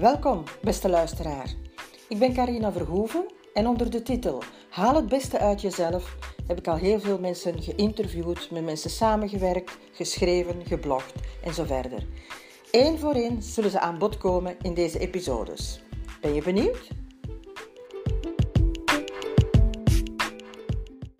Welkom, beste luisteraar. Ik ben Carina Verhoeven en onder de titel Haal het beste uit jezelf heb ik al heel veel mensen geïnterviewd, met mensen samengewerkt, geschreven, geblogd en zo verder. Eén voor één zullen ze aan bod komen in deze episodes. Ben je benieuwd?